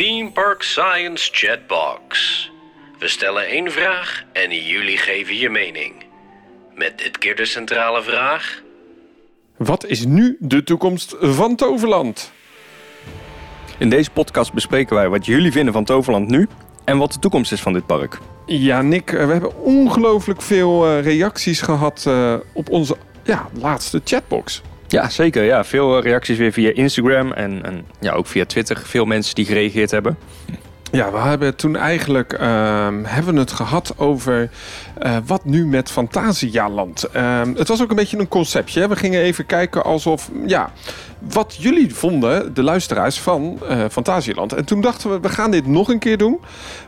Theme Park Science Chatbox. We stellen één vraag en jullie geven je mening. Met dit keer de centrale vraag. Wat is nu de toekomst van Toverland? In deze podcast bespreken wij wat jullie vinden van Toverland nu en wat de toekomst is van dit park. Ja, Nick, eh, we hebben ongelooflijk veel eh, reacties gehad uh, op onze ja, laatste chatbox. Ja, zeker. Ja, veel reacties weer via Instagram en, en ja, ook via Twitter. Veel mensen die gereageerd hebben. Ja, we hebben toen eigenlijk uh, hebben het gehad over uh, wat nu met Fantasialand. Uh, het was ook een beetje een conceptje. Hè? We gingen even kijken alsof, ja, wat jullie vonden, de luisteraars van uh, Fantasieland. En toen dachten we, we gaan dit nog een keer doen,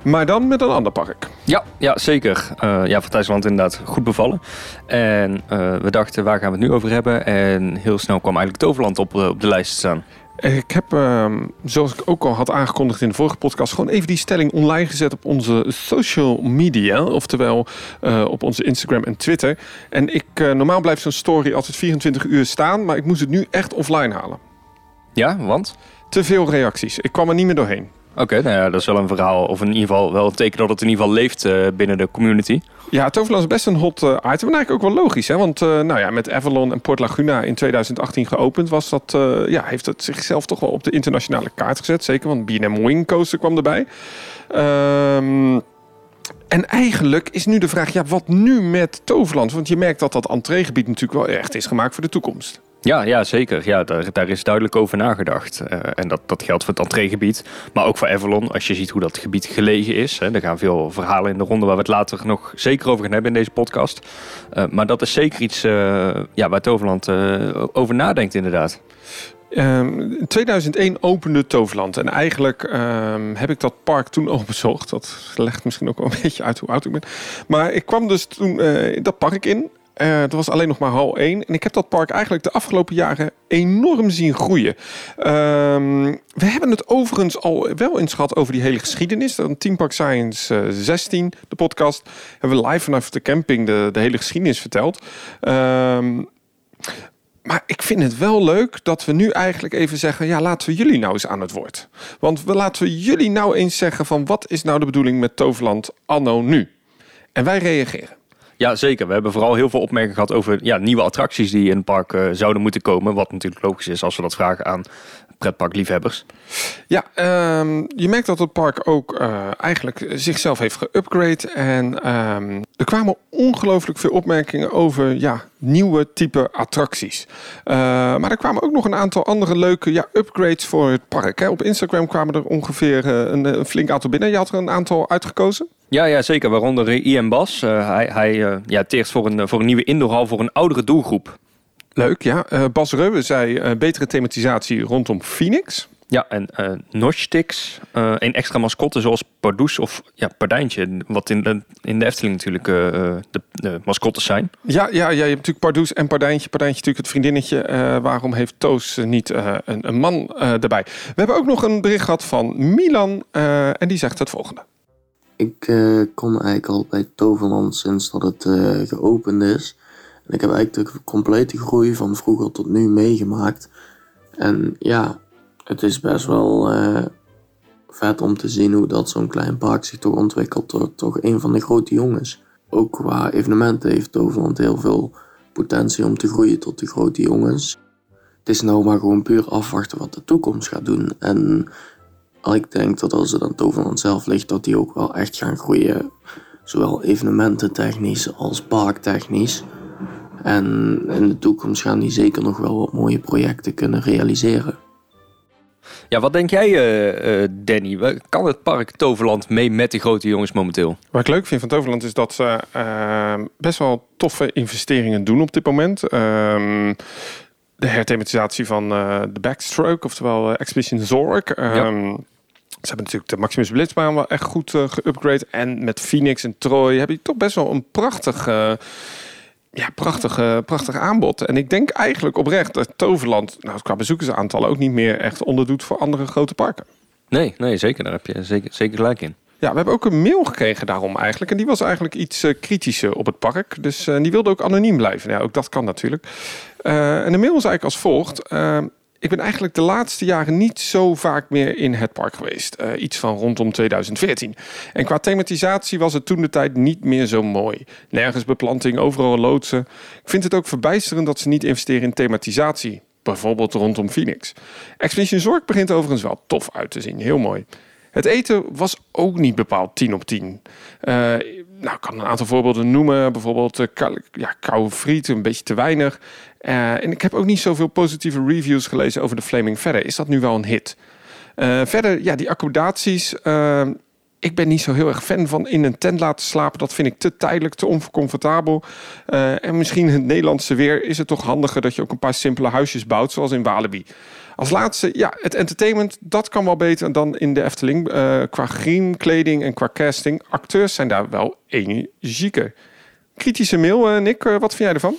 maar dan met een ander park. Ja, ja zeker. Uh, ja, Fantasieland inderdaad goed bevallen. En we dachten, waar gaan we het nu over hebben? En heel snel kwam eigenlijk Toverland op, op de lijst staan. Ik heb, uh, zoals ik ook al had aangekondigd in de vorige podcast, gewoon even die stelling online gezet op onze social media. Oftewel uh, op onze Instagram en Twitter. En ik, uh, normaal blijft zo'n story altijd 24 uur staan, maar ik moest het nu echt offline halen. Ja, want? Te veel reacties. Ik kwam er niet meer doorheen. Oké, nou dat is wel een verhaal, of in ieder geval wel een teken dat het in ieder geval leeft uh, binnen de community. Ja, Toverland is best een hot uh, item. En eigenlijk ook wel logisch, hè? want uh, nou ja, met Avalon en Port Laguna in 2018 geopend was dat, ja, heeft het zichzelf toch wel op de internationale kaart gezet. Zeker, want B&M Wing Coaster kwam erbij. Um, en eigenlijk is nu de vraag, ja, wat nu met Toverland? Want je merkt dat dat entreegebied natuurlijk wel echt is gemaakt voor de toekomst. Ja, ja zeker. Ja, daar, daar is duidelijk over nagedacht. Uh, en dat, dat geldt voor het entreegebied. Maar ook voor Avalon, als je ziet hoe dat gebied gelegen is. Hè, er gaan veel verhalen in de ronde waar we het later nog zeker over gaan hebben in deze podcast. Uh, maar dat is zeker iets uh, ja, waar Toverland over nadenkt inderdaad. Um, in 2001 opende Toverland. En eigenlijk um, heb ik dat park toen al bezocht. Dat legt misschien ook wel een beetje uit hoe oud ik ben. Maar ik kwam dus toen uh, dat park in. Uh, dat was alleen nog maar hal 1. En ik heb dat park eigenlijk de afgelopen jaren enorm zien groeien. Um, we hebben het overigens al wel eens gehad over die hele geschiedenis. Dan Team Park Science uh, 16, de podcast. Hebben we live vanaf de camping de, de hele geschiedenis verteld. Um, maar ik vind het wel leuk dat we nu eigenlijk even zeggen: ja, laten we jullie nou eens aan het woord. Want we laten we jullie nou eens zeggen: van wat is nou de bedoeling met Toverland anno nu? En wij reageren. Ja, zeker. We hebben vooral heel veel opmerkingen gehad over ja, nieuwe attracties die in het park uh, zouden moeten komen. Wat natuurlijk logisch is als we dat vragen aan pretparkliefhebbers. Ja, um, je merkt dat het park ook uh, eigenlijk zichzelf heeft geupgrade. En um, er kwamen ongelooflijk veel opmerkingen over ja, nieuwe type attracties. Uh, maar er kwamen ook nog een aantal andere leuke ja, upgrades voor het park. Hè. Op Instagram kwamen er ongeveer uh, een, een, flink aantal binnen. Je had er een aantal uitgekozen? Ja, ja zeker. Waaronder Ian Bas. Uh, hij hij ja, teert voor een, voor een nieuwe indoorhal voor een oudere doelgroep. Leuk, ja. Uh, Bas Reuwe zei uh, betere thematisatie rondom Phoenix. Ja, en uh, Nostix, uh, een extra mascotte zoals Pardoes of ja, Pardijntje. Wat in de, in de Efteling natuurlijk uh, de, de mascottes zijn. Ja, ja, ja, je hebt natuurlijk Pardoes en Pardijntje. Pardijntje natuurlijk het vriendinnetje. waarom heeft Toos niet een, een, man erbij? We hebben ook nog een bericht gehad van Milan. en die zegt het volgende. Ik kom eigenlijk al bij Toverland sinds dat het geopend is. Ik heb eigenlijk de complete groei van vroeger tot nu meegemaakt. En ja, het is best wel uh, vet om te zien hoe dat zo'n klein park zich toch ontwikkelt tot toch een van de grote jongens. Ook qua evenementen heeft Toverland heel veel potentie om te groeien tot de grote jongens. Het is nou maar gewoon puur afwachten wat de toekomst gaat doen. En ik denk dat als het aan Toverland zelf ligt, dat die ook wel echt gaan groeien. Zowel evenemententechnisch als parktechnisch. En in de toekomst gaan die zeker nog wel wat mooie projecten kunnen realiseren. Ja, wat denk jij, uh, uh, Danny? Kan het park Toverland mee met de grote jongens momenteel? Wat ik leuk vind van Toverland is dat ze uh, best wel toffe investeringen doen op dit moment. Ehm, de herthematisatie van de backstroke, oftewel Expedition Zork. Ja. Ehm, ze hebben natuurlijk de Maximus Blitzbaan wel echt goed geüpgrade. En met Phoenix en Troy heb je toch best wel een prachtig ja, prachtig, uh, prachtig aanbod. En ik denk eigenlijk oprecht dat Toverland, nou, qua bezoekersaantallen, ook niet meer echt onderdoet voor andere grote parken. Nee, nee, zeker. Daar heb je zeker, zeker gelijk in. Ja, we hebben ook een mail gekregen daarom eigenlijk. En die was eigenlijk iets uh, kritischer op het park. Dus uh, die wilde ook anoniem blijven. Ja, ook dat kan natuurlijk. En de mail is eigenlijk als volgt. Ik ben eigenlijk de laatste jaren niet zo vaak meer in het park geweest. Uh, iets van rondom 2014. En qua thematisatie was het toen de tijd niet meer zo mooi. Nergens beplanting, overal loodsen. Ik vind het ook verbijsterend dat ze niet investeren in thematisatie. Bijvoorbeeld rondom Phoenix. Expedition Zorg begint overigens wel tof uit te zien. Heel mooi. Het eten was ook niet bepaald 10 op 10. Uh, nou, ik kan een aantal voorbeelden noemen. Bijvoorbeeld uh, ja, koude friet, een beetje te weinig. Uh, en ik heb ook niet zoveel positieve reviews gelezen over de Flaming Verder. Is dat nu wel een hit? verder, ja, die accommodaties. ik ben niet zo heel erg fan van in een tent laten slapen. Dat vind ik te tijdelijk, te oncomfortabel. en misschien het Nederlandse weer is het toch handiger dat je ook een paar simpele huisjes bouwt, zoals in Walibi. Als laatste, ja, het entertainment, dat kan wel beter dan in de Efteling. Qua griem, kleding en qua casting. Acteurs zijn daar wel energieker. Kritische mail, Nick, wat vind jij ervan?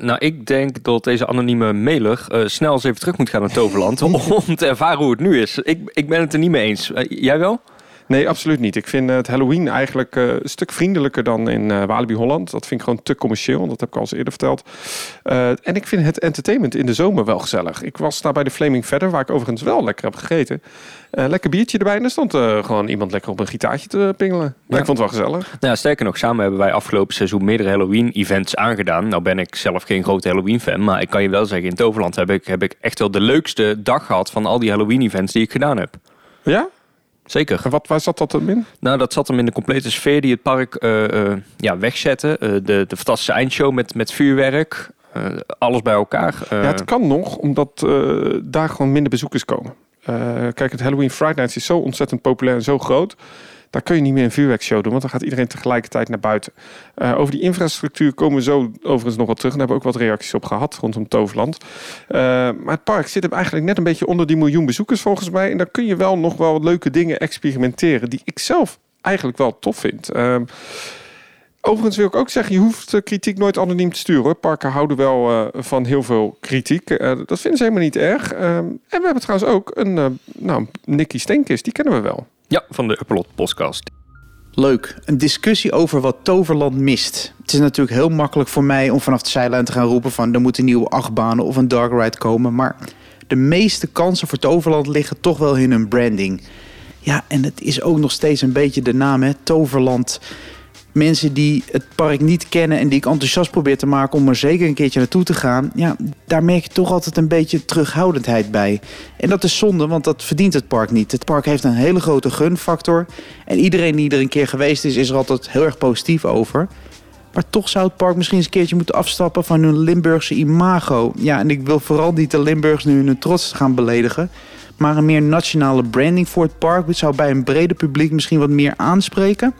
Nou, ik denk dat deze anonieme mailer snel eens even terug moet gaan naar Toverland om te ervaren hoe het nu is. Ik, ik ben het er niet mee eens. jij wel? Nee, absoluut niet. Ik vind het Halloween eigenlijk uh, een stuk vriendelijker dan in uh, Walibi Holland. Dat vind ik gewoon te commercieel. Dat heb ik al eens eerder verteld. Uh, en ik vind het entertainment in de zomer wel gezellig. Ik was daar bij de Flaming Verder, waar ik overigens wel lekker heb gegeten. lekker biertje erbij. En er stond gewoon iemand lekker op een gitaartje te pingelen. Ja. ik vond het wel gezellig. Nou, ja, sterker nog, samen hebben wij afgelopen seizoen meerdere Halloween-events aangedaan. Nou ben ik zelf geen grote Halloween-fan. Maar ik kan je wel zeggen, in Toverland heb ik, heb ik echt wel de leukste dag gehad van al die Halloween-events die ik gedaan heb. Ja? Zeker. En wat, waar zat dat hem in? Nou, dat zat hem in de complete sfeer die het park uh, uh, ja, wegzette. Uh, de, de fantastische eindshow met, met vuurwerk. alles bij elkaar. ja, het kan nog, omdat daar gewoon minder bezoekers komen. kijk, het Halloween Friday Nights is zo ontzettend populair en zo groot daar kun je niet meer een vuurwerkshow doen, want dan gaat iedereen tegelijkertijd naar buiten. Uh, over die infrastructuur komen we zo overigens nog wat terug. Daar hebben we ook wat reacties op gehad rondom Toverland. Uh, maar het park zit hem eigenlijk net een beetje onder die miljoen bezoekers volgens mij. En dan kun je wel nog wel leuke dingen experimenteren die ik zelf eigenlijk wel tof vind. Uh, Overigens wil ik ook zeggen, je hoeft kritiek nooit anoniem te sturen. Parken houden wel uh, van heel veel kritiek. Uh, dat vinden ze helemaal niet erg. Uh, en we hebben trouwens ook een, nou, Nicky Stenkis, die kennen we wel. Ja, van de Upload podcast. Leuk. Een discussie over wat Toverland mist. Het is natuurlijk heel makkelijk voor mij om vanaf de zijlijn te gaan roepen van er moeten nieuwe achtbanen of een dark ride komen. Maar de meeste kansen voor Toverland liggen toch wel in hun branding. Ja, en het is ook nog steeds een beetje de naam, hè? Toverland mensen die het park niet kennen en die ik enthousiast probeer te maken om er zeker een keertje naartoe te gaan, ja, daar merk je toch altijd een beetje terughoudendheid bij. En dat is zonde, want dat verdient het park niet. Het park heeft een hele grote gunfactor en iedereen die er een keer geweest is, is er altijd heel erg positief over. Maar toch zou het park misschien eens een keertje moeten afstappen van hun Limburgse imago. Ja, en ik wil vooral niet de Limburgs nu hun trots gaan beledigen. Maar een meer nationale branding voor het park zou bij een breder publiek misschien wat meer aanspreken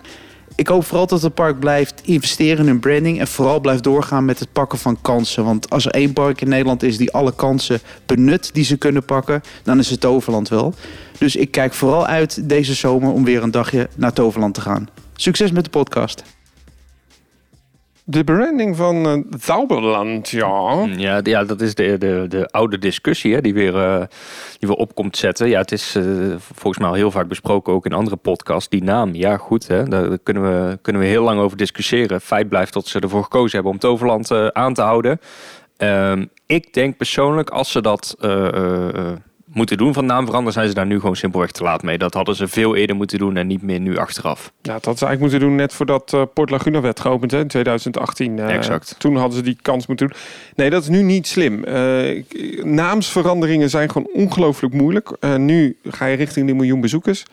ik hoop vooral dat het park blijft investeren in branding en vooral blijft doorgaan met het pakken van kansen. Want als er één park in Nederland is die alle kansen benut die ze kunnen pakken, dan is het Toverland wel. Dus ik kijk vooral uit deze zomer om weer een dagje naar Toverland te gaan. Succes met de podcast. De branding van uh, Zauberland, ja. Mm, ja, ja, dat is de, de, de oude discussie hè, die, weer, uh, die weer opkomt zetten. Ja, het is uh, volgens mij al heel vaak besproken, ook in andere podcasts. Die naam, ja goed, hè, daar kunnen we, kunnen we heel lang over discussiëren. Feit blijft dat ze ervoor gekozen hebben om Toverland aan te houden. Ehm, ik denk persoonlijk, als ze dat moeten doen van naam veranderen, zijn ze daar nu gewoon simpelweg te laat mee. Dat hadden ze veel eerder moeten doen en niet meer nu achteraf. Ja, dat hadden ze eigenlijk moeten doen net voordat uh, Port Laguna werd geopend hè, in 2018. Uh, eh, exact. Toen hadden ze die kans moeten doen. Nee, dat is nu niet slim. Uh, naamsveranderingen zijn gewoon ongelooflijk moeilijk. nu ga je richting die miljoen bezoekers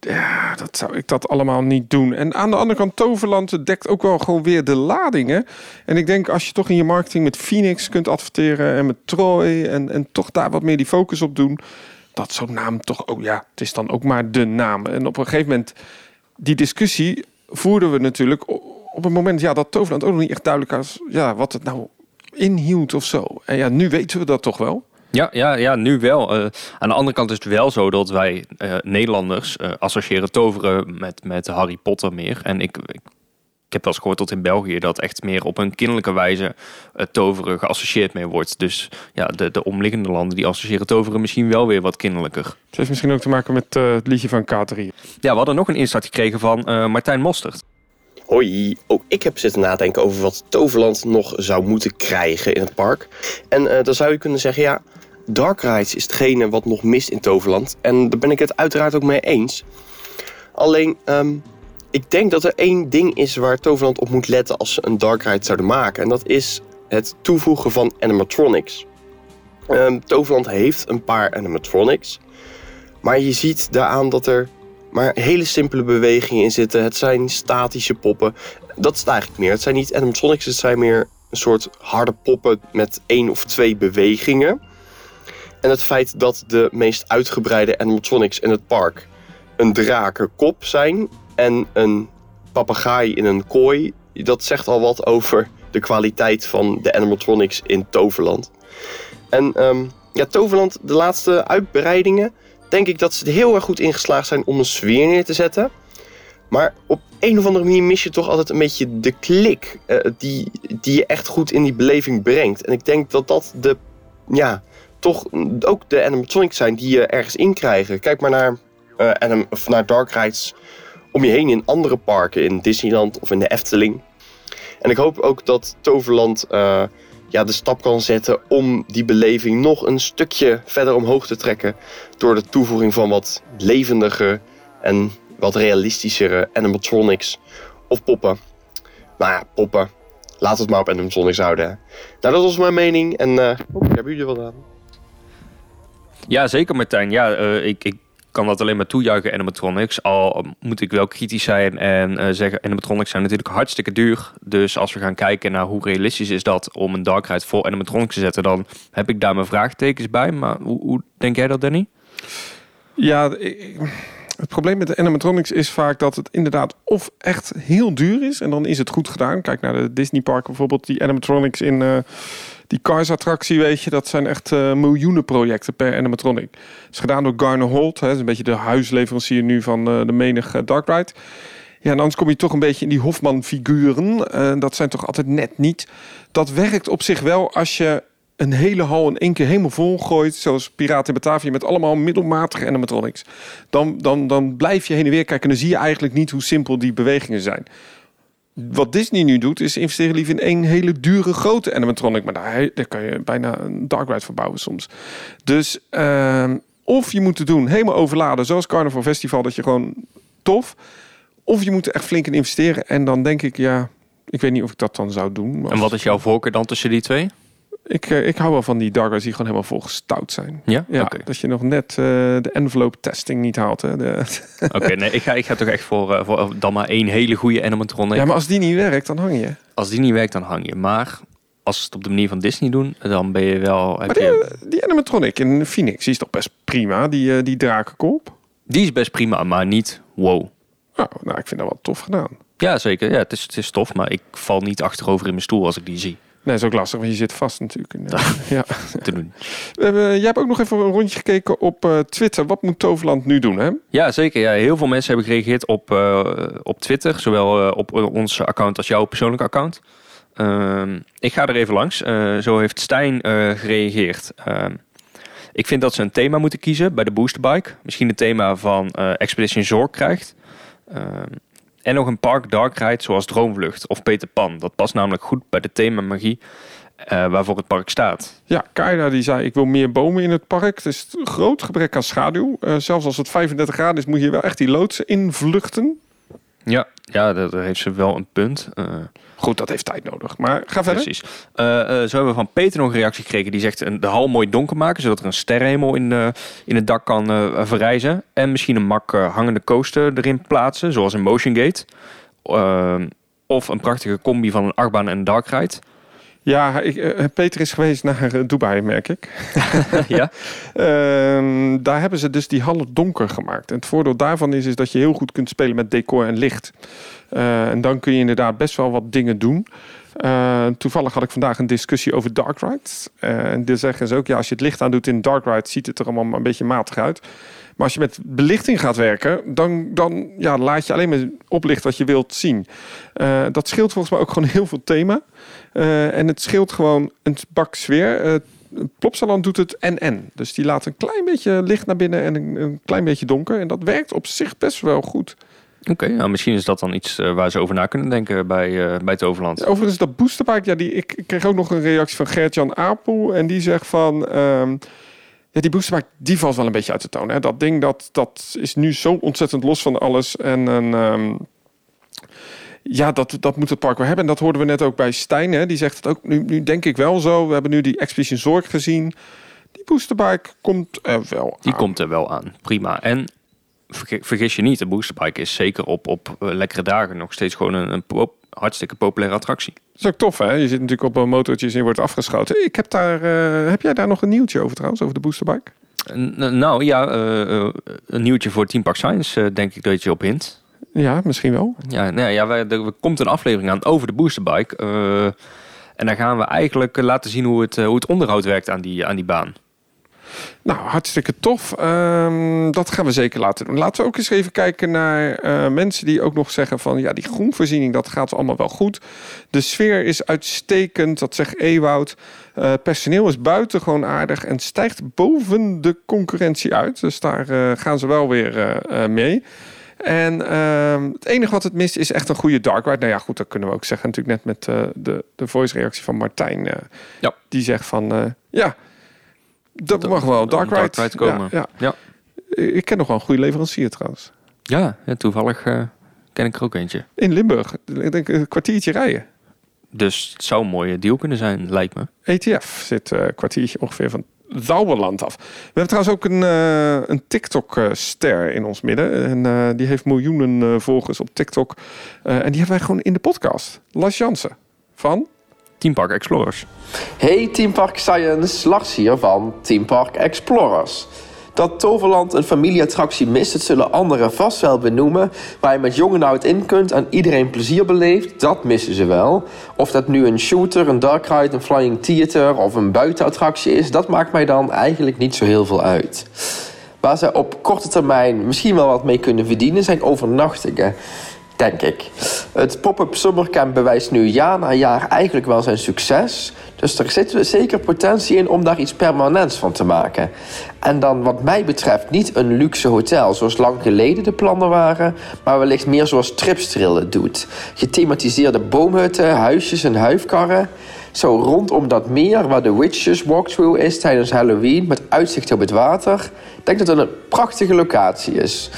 ja, dat zou ik dat allemaal niet doen. En aan de andere kant, Toverland dekt ook wel gewoon weer de ladingen. En ik denk als je toch in je marketing met Phoenix kunt adverteren en met Troy en, en toch daar wat meer die focus op doen, dat zo'n naam toch ook, ja, het is dan ook maar de naam. En op een gegeven moment, die discussie voerden we natuurlijk op het moment ja, dat Toverland ook nog niet echt duidelijk was ja, wat het nou inhield of zo. En ja, nu weten we dat toch wel. Ja, ja, ja nu wel. Uh, aan de andere kant is het wel zo dat wij uh, Nederlanders uh, associëren toveren met, met Harry Potter meer. En ik, ik, ik heb wel eens gehoord tot in België dat echt meer op een kinderlijke wijze toveren geassocieerd mee wordt. Dus ja, de, de omliggende landen die associëren toveren misschien wel weer wat kinderlijker. Het heeft misschien ook te maken met het liedje van Katerie. Ja, we hadden nog een instart gekregen van Martijn Mostert. Hoi, ook ik heb zitten nadenken over wat Toverland nog zou moeten krijgen in het park. En dan zou je kunnen zeggen, ja, dark rides is hetgene wat nog mist in Toverland. En daar ben ik het uiteraard ook mee eens. Alleen, ehm, ik denk dat er één ding is waar Toverland op moet letten als ze een dark ride zouden maken. En dat is het toevoegen van animatronics. Ehm, Toverland heeft een paar animatronics. Maar je ziet daaraan dat er maar hele simpele bewegingen in zitten. Het zijn statische poppen. Dat is het eigenlijk meer. Het zijn niet animatronics, het zijn meer een soort harde poppen met één of twee bewegingen. En het feit dat de meest uitgebreide animatronics in het park een drakenkop zijn en een papegaai in een kooi, dat zegt al wat over de kwaliteit van de animatronics in Toverland. En ehm, ja, Toverland, de laatste uitbreidingen, denk ik dat ze heel erg goed in geslaagd zijn om een sfeer neer te zetten. Maar op een of andere manier mis je toch altijd een beetje de klik eh, die, die je echt goed in die beleving brengt. En ik denk dat dat de, ja, toch ook de animatronics zijn die je ergens in krijgen. Kijk maar naar, uh, naar Dark Rides om je heen in andere parken, in Disneyland of in de Efteling. En ik hoop ook dat Toverland uh, ja, de stap kan zetten om die beleving nog een stukje verder omhoog te trekken. Door de toevoeging van wat levendige en wat realistischere animatronics of poppen. Nou ja, poppen. Laat het maar op animatronics houden. Nou, dat was mijn mening en uh, oh, hebben jullie wat aan? Ja, zeker Martijn. Ja, uh, ik, ik kan dat alleen maar toejuichen, animatronics. Al moet ik wel kritisch zijn en uh, zeggen, animatronics zijn natuurlijk hartstikke duur. Dus als we gaan kijken naar hoe realistisch is dat om een dark ride voor animatronics te zetten, dan heb ik daar mijn vraagtekens bij. Maar hoe, hoe denk jij dat, Danny? Ja, het probleem met de animatronics is vaak dat het inderdaad of echt heel duur is en dan is het goed gedaan. Kijk naar de Disney park bijvoorbeeld, die animatronics in uh, die Cars attractie, weet je, dat zijn echt uh, miljoenen projecten per animatronic. Het is gedaan door Garner Holt, hè, is een beetje de huisleverancier nu van uh, de menige Dark Ride. Ja, en anders kom je toch een beetje in die Hofman figuren. dat zijn toch altijd net niet. Dat werkt op zich wel als je een hele hal in één keer helemaal vol gooit, zoals Piraten in Batavia, met allemaal middelmatige animatronics, dan, dan, dan blijf je heen en weer kijken en dan zie je eigenlijk niet hoe simpel die bewegingen zijn. Wat Disney nu doet, is investeren liever in één hele dure grote animatronic, maar daar, daar kan je bijna een dark ride voor bouwen soms. Dus uh, of je moet het doen helemaal overladen, zoals Carnival Festival, dat je gewoon tof, of je moet er echt flink in investeren. En dan denk ik, ja, ik weet niet of ik dat dan zou doen. En wat is jouw voorkeur dan tussen die twee? Ik, uh, ik hou wel van die darkers die gewoon helemaal vol gestout zijn. Ja? ja okay. Dat je nog net uh, de envelope testing niet haalt. Oké, okay, nee, ik ga, ik ga toch echt voor, uh, voor dan maar één hele goede animatronic. Ja, maar als die niet werkt, dan hang je. Als die niet werkt, dan hang je. Maar als ze het op de manier van Disney doen, dan ben je wel... Heb maar die, je... die animatronic in Phoenix, die is toch best prima, die, die drakenkop? Die is best prima, maar niet wow. Oh, nou, ik vind dat wel tof gedaan. Ja, zeker. Ja, het is, het is tof, maar ik val niet achterover in mijn stoel als ik die zie. Nee, dat is ook lastig, want je zit vast natuurlijk. In, uh, ja. te doen. Hebben, jij hebt ook nog even een rondje gekeken op uh, Twitter. Wat moet Toverland nu doen, hè? Ja, zeker. Ja, heel veel mensen hebben gereageerd op, uh, op Twitter. Zowel op ons account als jouw persoonlijke account. Ehm, ik ga er even langs. zo heeft Stijn gereageerd. Ehm, ik vind dat ze een thema moeten kiezen bij de boosterbike. Misschien het thema van Expedition Zorg krijgt. En nog een park dark ride zoals Droomvlucht of Peter Pan. Dat past namelijk goed bij de thema magie uh, waarvoor het park staat. Ja, Kaida die zei ik wil meer bomen in het park. Het is groot gebrek aan schaduw. Uh, zelfs als het 35 graden is moet je wel echt die loodsen invluchten. Ja, ja daar heeft ze wel een punt. Uh, Goed, dat heeft tijd nodig. Maar ga verder. Precies. Uh, uh, zo hebben we van Peter nog een reactie gekregen. Die zegt de hal mooi donker maken. Zodat er een sterrenhemel in, uh, in het dak kan verrijzen. En misschien een mak hangende coaster erin plaatsen. Zoals een Motion Gate. of een prachtige combi van een achtbaan en een dark ride. Ja, ik, uh, Peter is geweest naar uh, Dubai, merk ik. ja. uh, daar hebben ze dus die hallen donker gemaakt. En het voordeel daarvan is, is dat je heel goed kunt spelen met decor en licht. Uh, en dan kun je inderdaad best wel wat dingen doen. Uh, toevallig had ik vandaag een discussie over dark rides. Uh, en daar zeggen ze ook, ja, als je het licht aan doet in dark ride, ziet het er allemaal een beetje matig uit. Maar als je met belichting gaat werken, dan, dan ja, laat je alleen maar oplicht wat je wilt zien. Uh, dat scheelt volgens mij ook gewoon heel veel thema. En het scheelt gewoon een bak sfeer. Plopsaland doet het en-en. Dus die laat een klein beetje licht naar binnen en een klein beetje donker. En dat werkt op zich best wel goed. Oké, okay, nou, misschien is dat dan iets uh, waar ze over na kunnen denken bij, uh, bij het Overland. Overigens, dat boosterpark, ja, die, ik, ik kreeg ook nog een reactie van Gert-Jan Apel. En die zegt van... Um, Ja, die boosterbike, die valt wel een beetje uit de toon. Hè? Dat ding, dat, dat is nu zo ontzettend los van alles. En een, ehm, ja, dat, dat moet het park wel hebben. En dat hoorden we net ook bij Stijn. Hè? Die zegt het ook, nu, nu denk ik wel zo. We hebben nu die Expedition Zorg gezien. Die boosterbike komt er wel Die aan. komt er wel aan. Prima. En vergis je niet, de boosterbike is zeker op, op eh, lekkere dagen nog steeds gewoon een, een pop- hartstikke populaire attractie. Dat is ook tof, hè? Je zit natuurlijk op een motortje en je wordt afgeschoten. Ik heb daar... eh, heb jij daar nog een nieuwtje over trouwens, over de boosterbike? N- nou ja, eh, eh, een nieuwtje voor Team Park Science eh, denk ik dat je op hint. Ja, misschien wel. Ja, nou ja, wij, er komt een aflevering aan over de boosterbike. eh, en dan gaan we eigenlijk eh, laten zien hoe het, eh, hoe het onderhoud werkt aan die, aan die baan. Nou, hartstikke tof. Ehm, dat gaan we zeker laten doen. Laten we ook eens even kijken naar eh, mensen die ook nog zeggen van... ja, die groenvoorziening, dat gaat allemaal wel goed. De sfeer is uitstekend, dat zegt Ewoud. Eh, personeel is buitengewoon aardig en stijgt boven de concurrentie uit. Dus daar eh, gaan ze wel weer mee. En ehm, het enige wat het mist is echt een goede dark ride. Nou ja, goed, dat kunnen we ook zeggen. Natuurlijk net met de, de voice reactie van Martijn. Ja. Die zegt van, ja, dat mag wel. Dark Dark ride. komen. Ja, Ja. Ik ken nog wel een goede leverancier trouwens. Ja, ja, toevallig eh, ken ik er ook eentje. In Limburg. Ik denk een kwartiertje rijden. Dus het zou een mooie deal kunnen zijn, lijkt me. ETF zit eh, een kwartiertje ongeveer van Zouwerland af. We hebben trouwens ook een, eh, een TikTok-ster in ons midden. En eh, die heeft miljoenen eh, volgers op TikTok. Eh, en die hebben wij gewoon in de podcast. Las Jansen van... Team Park Explorers. Hey Team Park Science, Lars hier van Team Park Explorers. Dat Toverland een familieattractie mist, dat zullen anderen vast wel benoemen. Waar je met jong en oud in kunt en iedereen plezier beleeft, dat missen ze wel. Of dat nu een shooter, een dark ride, een flying theater of een buitenattractie is, dat maakt mij dan eigenlijk niet zo heel veel uit. Waar ze op korte termijn misschien wel wat mee kunnen verdienen, zijn overnachtingen. Denk ik. Het pop-up summercamp bewijst nu jaar na jaar eigenlijk wel zijn succes. Dus er zit zeker potentie in om daar iets permanents van te maken. En dan wat mij betreft niet een luxe hotel zoals lang geleden de plannen waren, maar wellicht meer zoals Tripstrail het doet. Gethematiseerde boomhutten, huisjes en huifkarren. Zo rondom dat meer waar de Witches walkthrough is tijdens Halloween met uitzicht op het water. Ik denk dat het een prachtige locatie is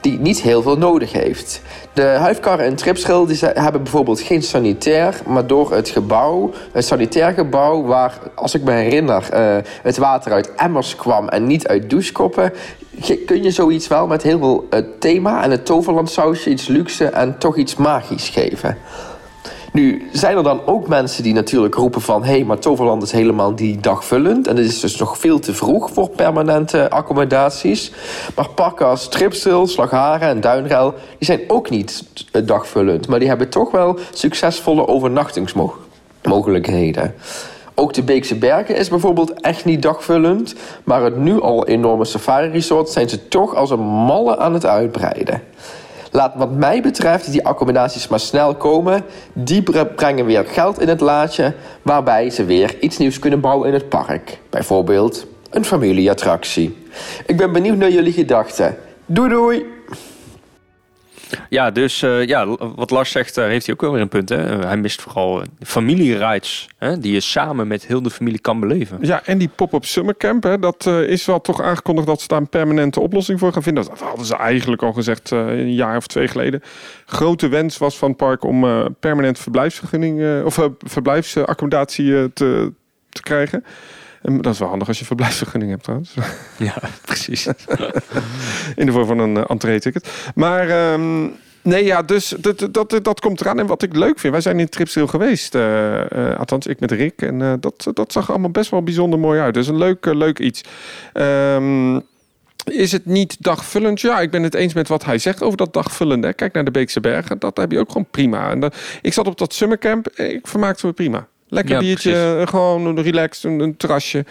die niet heel veel nodig heeft. De huifkarren en tripschil die hebben bijvoorbeeld geen sanitair, maar door het gebouw, het sanitair gebouw, waar, als ik me herinner, eh, het water uit emmers kwam en niet uit douchekoppen, kun je zoiets wel met heel veel eh, thema en het toverlandsausje iets luxe en toch iets magisch geven. Nu zijn er dan ook mensen die natuurlijk roepen van... hé, hey, maar Toverland is helemaal die dagvullend... en het is dus nog veel te vroeg voor permanente accommodaties. Maar parken als Tripstil, Slagharen en Duinrel... die zijn ook niet eh, dagvullend... maar die hebben toch wel succesvolle overnachtingsmogelijkheden. Ook de Beekse Bergen is bijvoorbeeld echt niet dagvullend... maar het nu al enorme safari-resort zijn ze toch als een malle aan het uitbreiden. Laat wat mij betreft die accommodaties maar snel komen. Die bre- brengen weer geld in het laadje, waarbij ze weer iets nieuws kunnen bouwen in het park. Bijvoorbeeld een familieattractie. Ik ben benieuwd naar jullie gedachten. Doei doei! Ja, dus eh, ja, wat Lars zegt, daar heeft hij ook wel weer een punt. Hè? Eh, hij mist vooral eh, familierides, hè? die je samen met heel de familie kan beleven. Ja, en die pop-up summercamp, hè, dat eh, is wel toch aangekondigd dat ze daar een permanente oplossing voor gaan vinden. Dat hadden ze eigenlijk al gezegd eh, een jaar of twee geleden. Grote wens was van het park om eh, permanent verblijfsvergunning eh, of eh, verblijfsaccommodatie eh, te, te krijgen. Dat is wel handig als je verblijfsvergunning hebt trouwens. Ja, precies. In de vorm van een uh, entree-ticket. Maar ehm, nee, ja, dus dat, dat, dat, komt eraan. En wat ik leuk vind, wij zijn in Tripsdale geweest. eh, eh, althans, ik met Rick. En eh, dat, dat zag allemaal best wel bijzonder mooi uit. Dus een leuk, eh, leuk iets. Ehm, is het niet dagvullend? Ja, ik ben het eens met wat hij zegt over dat dagvullende. Kijk naar de Beekse Bergen, dat heb je ook gewoon prima. En ik zat op dat summercamp, eh, ik vermaakte me prima. Lekker Ja, biertje, precies. eh, gewoon een relaxed, een, een terrasje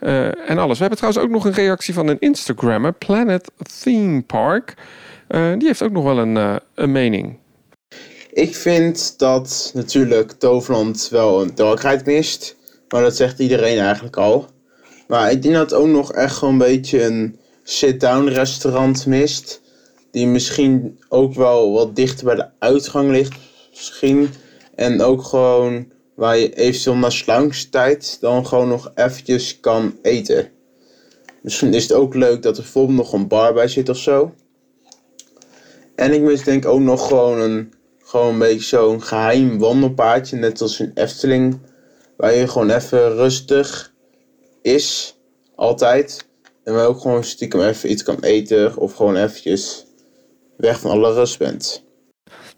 eh, en alles. We hebben trouwens ook nog een reactie van een Instagrammer, Planet Theme Park. Eh, die heeft ook nog wel een, eh, een mening. Ik vind dat natuurlijk Toverland wel een darkride mist. Maar dat zegt iedereen eigenlijk al. Maar ik denk dat het ook nog echt gewoon een beetje een sit-down restaurant mist. Die misschien ook wel wat dichter bij de uitgang ligt. Misschien. En ook gewoon waar je eventueel na sluitingstijd dan gewoon nog eventjes kan eten. Misschien is het ook leuk dat er bijvoorbeeld nog een bar bij zit of zo. En ik mis denk ook nog gewoon een, gewoon een beetje zo'n geheim wandelpaadje, net als een Efteling. Waar je gewoon even rustig is, altijd. En waar je ook gewoon stiekem even iets kan eten of gewoon eventjes weg van alle rust bent.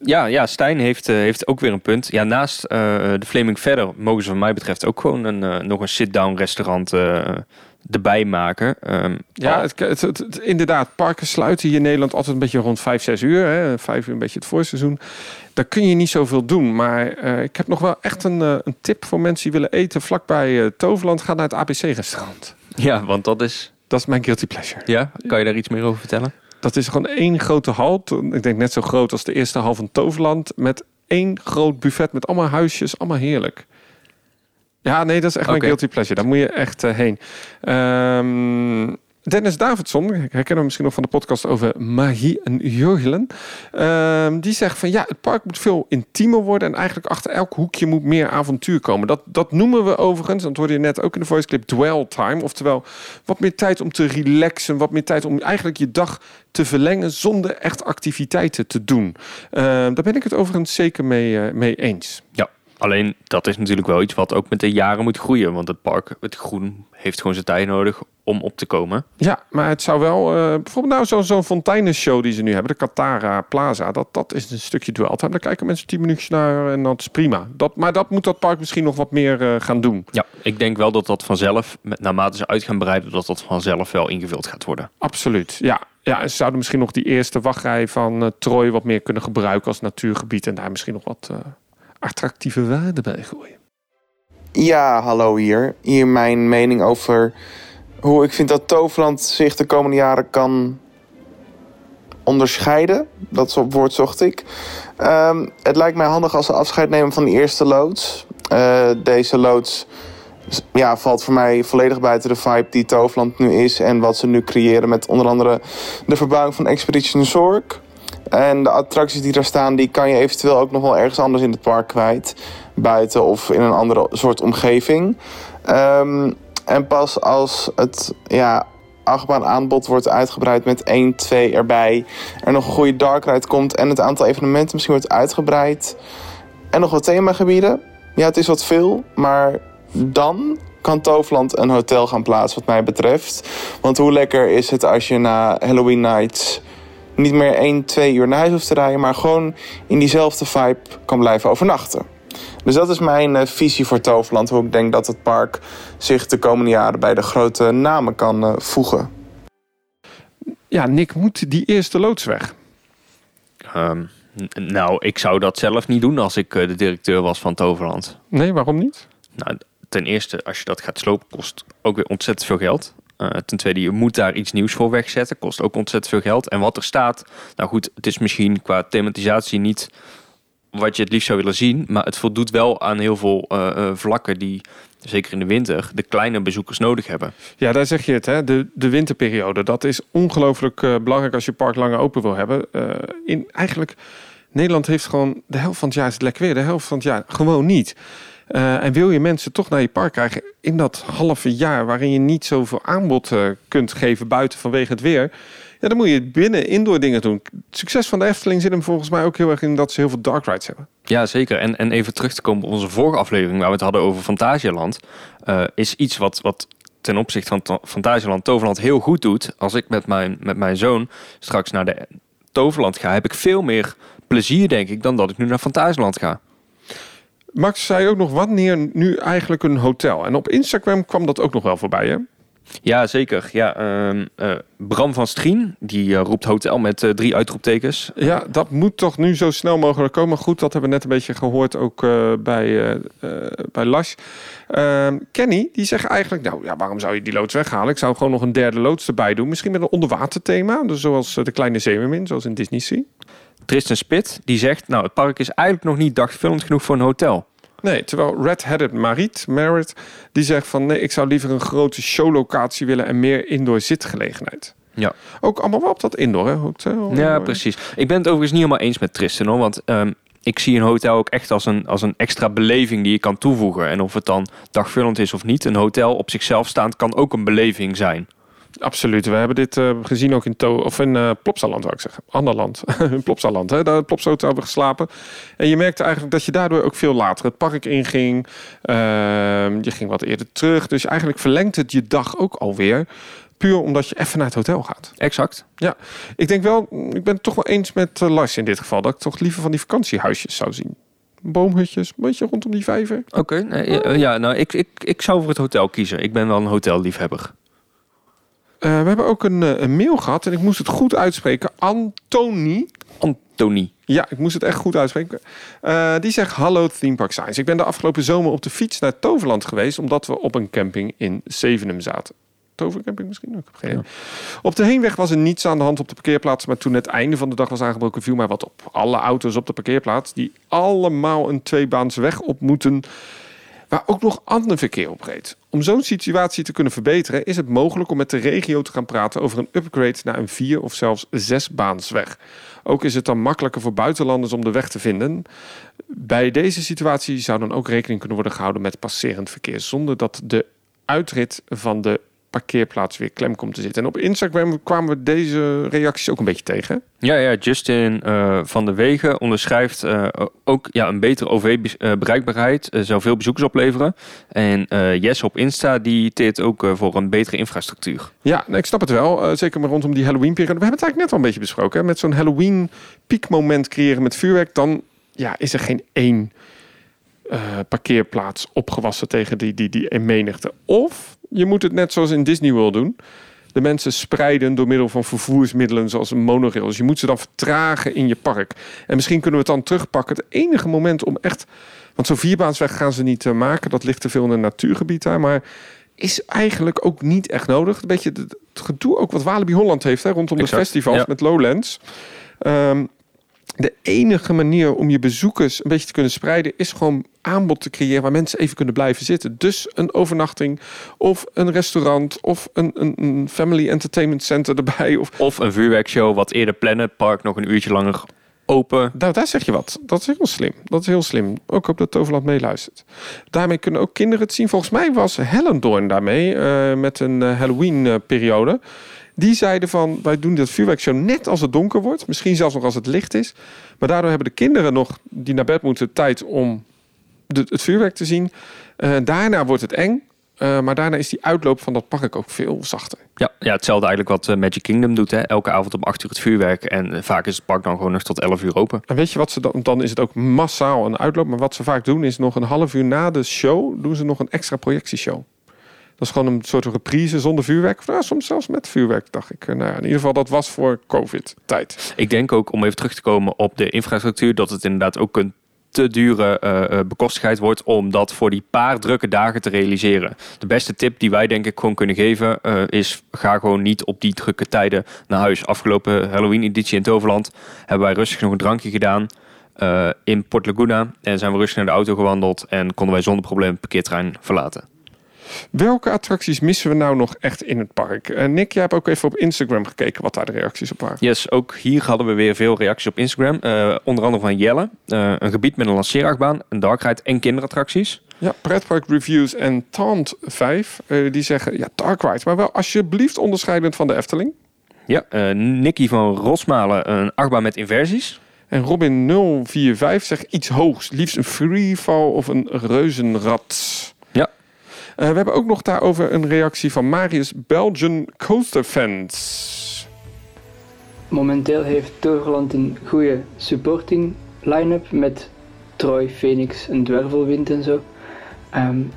Ja, ja Stijn heeft, eh, heeft ook weer een punt. Ja, naast eh, de Flaming Verder mogen ze wat mij betreft ook gewoon een, eh, nog een sit-down restaurant eh, erbij maken. Ehm, Ja, het, het, het- het- inderdaad. Parken sluiten hier in Nederland altijd een beetje rond 5, 6 uur. Hè. 5 uur een beetje het voorseizoen. Daar kun je niet zoveel doen. Maar eh, ik heb nog wel echt een, een tip voor mensen die willen eten vlakbij eh, Toverland. Ga naar het ABC-restaurant. ja, want dat is... Dat is mijn guilty pleasure. Ja, kan je daar iets meer over vertellen? Dat is gewoon één grote hal. Ik denk net zo groot als de eerste hal van Toverland. Met één groot buffet met allemaal huisjes. Allemaal heerlijk. Ja, nee, dat is echt mijn Oké. guilty pleasure. Daar moet je echt eh, heen. Ehm, Dennis Davidson, ik herken hem misschien nog van de podcast over magie en jurgelen. Ehm, die zegt van ja, het park moet veel intiemer worden. En eigenlijk achter elk hoekje moet meer avontuur komen. Dat, dat noemen we overigens, dat hoorde je net ook in de voice clip, dwell time. Oftewel, wat meer tijd om te relaxen. Wat meer tijd om eigenlijk je dag te verlengen zonder echt activiteiten te doen. Ehm, daar ben ik het overigens zeker mee, eh, mee eens. Ja, alleen dat is natuurlijk wel iets wat ook met de jaren moet groeien. Want het park, het groen, heeft gewoon zijn tijd nodig om op te komen. Ja, maar het zou wel... eh, bijvoorbeeld nou zo'n fonteinenshow die ze nu hebben. De Katara Plaza. Dat, dat is een stukje dwell time. Daar kijken mensen tien minuutjes naar en dat is prima. Dat, maar dat moet dat park misschien nog wat meer eh, gaan doen. Ja, ik denk wel dat dat vanzelf, met, naarmate ze uit gaan breiden, dat dat vanzelf wel ingevuld gaat worden. Absoluut, ja. Ja, en ze zouden misschien nog die eerste wachtrij van Troy wat meer kunnen gebruiken als natuurgebied. En daar misschien nog wat attractieve waarde bij gooien. Ja, hallo hier. Hier mijn mening over hoe ik vind dat Toverland zich de komende jaren kan onderscheiden. Dat woord zocht ik. Ehm, het lijkt mij handig als ze afscheid nemen van die eerste loods. Eh, deze loods ja, valt voor mij volledig buiten de vibe die Toverland nu is. En wat ze nu creëren met onder andere de verbouwing van Expedition Zorg. En de attracties die daar staan, die kan je eventueel ook nog wel ergens anders in het park kwijt. Buiten of in een andere soort omgeving. Ehm, en pas als het ja, achtbaan aanbod wordt uitgebreid met 1, 2 erbij. Er nog een goede dark ride komt en het aantal evenementen misschien wordt uitgebreid. En nog wat themagebieden. Ja, het is wat veel, maar dan kan Toverland een hotel gaan plaatsen wat mij betreft. Want hoe lekker is het als je na Halloween Nights niet meer 1, 2 uur naar huis hoeft te rijden, maar gewoon in diezelfde vibe kan blijven overnachten. Dus dat is mijn eh, visie voor Toverland. Hoe ik denk dat het park zich de komende jaren bij de grote namen kan eh, voegen. Ja, Nick, moet die eerste loods weg? Ehm, nou, ik zou dat zelf niet doen als ik eh, de directeur was van Toverland. Nee, waarom niet? Nou, ten eerste, als je dat gaat slopen, kost ook weer ontzettend veel geld. Eh, ten tweede, je moet daar iets nieuws voor wegzetten. Kost ook ontzettend veel geld. En wat er staat, nou goed, het is misschien qua thematisatie niet wat je het liefst zou willen zien. Maar het voldoet wel aan heel veel eh, eh, vlakken die, zeker in de winter, de kleine bezoekers nodig hebben. Ja, daar zeg je het, hè? De, de winterperiode. Dat is ongelooflijk belangrijk als je park langer open wil hebben. In, eigenlijk, Nederland heeft gewoon de helft van het jaar is het lekker weer, de helft van het jaar gewoon niet. Eh, en wil je mensen toch naar je park krijgen in dat halve jaar waarin je niet zoveel aanbod eh, kunt geven buiten vanwege het weer. Ja, dan moet je binnen indoor dingen doen. Het succes van de Efteling zit hem volgens mij ook heel erg in dat ze heel veel dark rides hebben. Ja, zeker. En, en even terug te komen op onze vorige aflevering, waar we het hadden over Fantasialand, eh, is iets wat, wat ten opzichte van Ta- Fantasialand Toverland heel goed doet. Als ik met mijn, met mijn zoon straks naar de Toverland ga, heb ik veel meer plezier, denk ik, dan dat ik nu naar Fantasialand ga. Max zei ook nog wanneer nu eigenlijk een hotel. En op Instagram kwam dat ook nog wel voorbij, hè? Ja, zeker. Ja, ehm, eh, Bram van Strien, die eh, roept hotel met eh, drie uitroeptekens. Ja, dat moet toch nu zo snel mogelijk komen. Goed, dat hebben we net een beetje gehoord ook bij, bij Lash. Ehm, Kenny, die zegt eigenlijk... Nou ja, waarom zou je die loods weghalen? Ik zou gewoon nog een derde loods erbij doen. Misschien met een onderwaterthema. Dus zoals de kleine zeemermin, zoals in Disney Sea. Tristan Spit, die zegt, nou, het park is eigenlijk nog niet dagvullend genoeg voor een hotel. Nee, terwijl Red-Headed Marit, die zegt van... Nee, ik zou liever een grote showlocatie willen en meer indoor zitgelegenheid. Ja. Ook allemaal wel op dat indoor, hè? Hotel, Ja, eh, precies. Ik ben het overigens niet helemaal eens met Tristan hoor. Want ehm, ik zie een hotel ook echt als een, als een extra beleving die je kan toevoegen. En of het dan dagvullend is of niet, een hotel op zichzelf staand kan ook een beleving zijn. Absoluut. We hebben dit eh, gezien ook in, to of in uh, Plopsaland, wou ik zeggen. Ander land. in Plopsaland. Hè? Daar Plopsa hebben we geslapen. En je merkte eigenlijk dat je daardoor ook veel later het park inging. Uh, je ging wat eerder terug. Dus eigenlijk verlengt het je dag ook alweer. Puur omdat je even naar het hotel gaat. Exact. Ja, ik denk wel, ik ben het toch wel eens met uh, Lars in dit geval. Dat ik toch liever van die vakantiehuisjes zou zien. Boomhutjes, een beetje rondom die vijver. Oké, okay, ja, nou, ik, ik, ik zou voor het hotel kiezen. Ik ben wel een hotelliefhebber. Uh, we hebben ook een, een, mail gehad en ik moest het goed uitspreken. Antoni. Antoni. Ja, ik moest het echt goed uitspreken. Uh, die zegt: Hallo Theme Park Science. Ik ben de afgelopen zomer op de fiets naar Toverland geweest, omdat we op een camping in Zevenum zaten. Tovercamping misschien ook. Geen ja. Op de heenweg was er niets aan de hand op de parkeerplaats. Maar toen het einde van de dag was aangebroken, viel maar wat op. Alle auto's op de parkeerplaats, die allemaal een tweebaans weg op moeten. Waar ook nog ander verkeer op reed. Om zo'n situatie te kunnen verbeteren, is het mogelijk om met de regio te gaan praten over een upgrade naar een vier of zelfs zesbaansweg. Ook is het dan makkelijker voor buitenlanders om de weg te vinden. Bij deze situatie zou dan ook rekening kunnen worden gehouden met passerend verkeer, zonder dat de uitrit van de parkeerplaats weer klem komt te zitten. En op Instagram kwamen we deze reacties ook een beetje tegen. Ja, ja Justin uh, van de Wegen onderschrijft uh, ook ja, een betere OV-bereikbaarheid uh, zou veel bezoekers opleveren. En Jess op Insta die teert ook voor een betere infrastructuur. Ja, ik snap het wel. zeker maar rondom die Halloween-periode. We hebben het eigenlijk net al een beetje besproken. Hè? Met zo'n Halloween-piekmoment creëren met vuurwerk, dan ja, is er geen één parkeerplaats opgewassen tegen die, die, die menigte. Of je moet het net zoals in Disney World doen. De mensen spreiden door middel van vervoersmiddelen zoals een monorail. Dus je moet ze dan vertragen in je park. En misschien kunnen we het dan terugpakken. Het enige moment om echt... Want zo'n vierbaansweg gaan ze niet uh, maken. Dat ligt te veel in een natuurgebied daar. Maar is eigenlijk ook niet echt nodig. Een beetje het gedoe ook wat Walibi Holland heeft hè, rondom de festivals ja. met Lowlands. Um, de enige manier om je bezoekers een beetje te kunnen spreiden is gewoon aanbod te creëren waar mensen even kunnen blijven zitten. Dus een overnachting of een restaurant of een, een, een family entertainment center erbij. Of, of een vuurwerkshow wat eerder plannen, park nog een uurtje langer open. Nou, daar zeg je wat. Dat is heel slim. Dat is heel slim. Ook op dat Toverland meeluistert. Daarmee kunnen ook kinderen het zien. Volgens mij was Hellendoorn daarmee uh, met een uh, Halloween uh, periode. Die zeiden van, wij doen dat vuurwerkshow net als het donker wordt. Misschien zelfs nog als het licht is. Maar daardoor hebben de kinderen nog, die naar bed moeten, tijd om de, het vuurwerk te zien. Uh, daarna wordt het eng. Uh, maar daarna is die uitloop van dat park ook veel zachter. Ja, ja hetzelfde eigenlijk wat uh, Magic Kingdom doet. Hè? Elke avond om 8 uur het vuurwerk. En vaak is het park dan gewoon nog tot 11 uur open. En weet je wat ze dan... Dan is het ook massaal een uitloop. Maar wat ze vaak doen is nog een half uur na de show... doen ze nog een extra projectieshow. Dat is gewoon een soort reprise zonder vuurwerk. Nou, soms zelfs met vuurwerk, dacht ik. Nou, in ieder geval, dat was voor COVID-tijd. Ik denk ook, om even terug te komen op de infrastructuur... dat het inderdaad ook een te dure uh, bekostigheid wordt om dat voor die paar drukke dagen te realiseren. De beste tip die wij denk ik gewoon kunnen geven is ga gewoon niet op die drukke tijden naar huis. Afgelopen Halloween editie in Toverland hebben wij rustig nog een drankje gedaan in Port Laguna en zijn we rustig naar de auto gewandeld en konden wij zonder probleem het parkeerterrein verlaten. Welke attracties missen we nou nog echt in het park? Uh, Nick, jij hebt ook even op Instagram gekeken wat daar de reacties op waren. Yes, ook hier hadden we weer veel reacties op Instagram. Uh, onder andere van Jelle. Uh, een gebied met een lanceerachtbaan, een dark en kinderattracties. Ja, Pretpark Reviews en Taunt 5. die zeggen, ja, dark ride, maar wel alsjeblieft onderscheidend van de Efteling. Ja, Nicky van Rosmalen, een achtbaan met inversies. En Robin 045 zegt iets hoogs. Liefst een freefall of een reuzenrad. Uh, we hebben ook nog daarover een reactie van Marius Belgian Coaster Fans. Momenteel heeft Toverland een goede supporting line-up met Troy, Phoenix en Dwervelwind en zo. Um,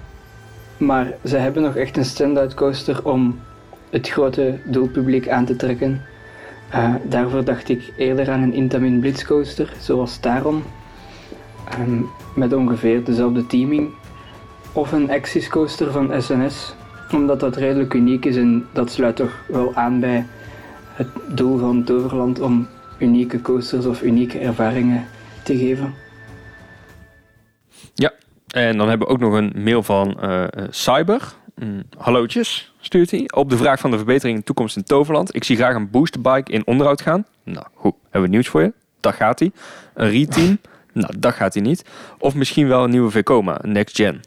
maar ze hebben nog echt een stand-out coaster om het grote doelpubliek aan te trekken. Uh, daarvoor dacht ik eerder aan een Intamin Blitz coaster, zoals Taron. Um, met ongeveer dezelfde teaming of een Axis coaster van SNS, omdat dat redelijk uniek is en dat sluit toch wel aan bij het doel van Toverland om unieke coasters of unieke ervaringen te geven. Ja, en dan hebben we ook nog een mail van uh, Cyber. Mm, hallootjes, stuurt hij. Op de vraag van de verbetering in de toekomst in Toverland. Ik zie graag een boosterbike in onderhoud gaan. Nou, goed, hebben we nieuws voor je. Dat gaat hij. Een reteam. nou, dat gaat hij niet. Of misschien wel een nieuwe Vekoma, next gen.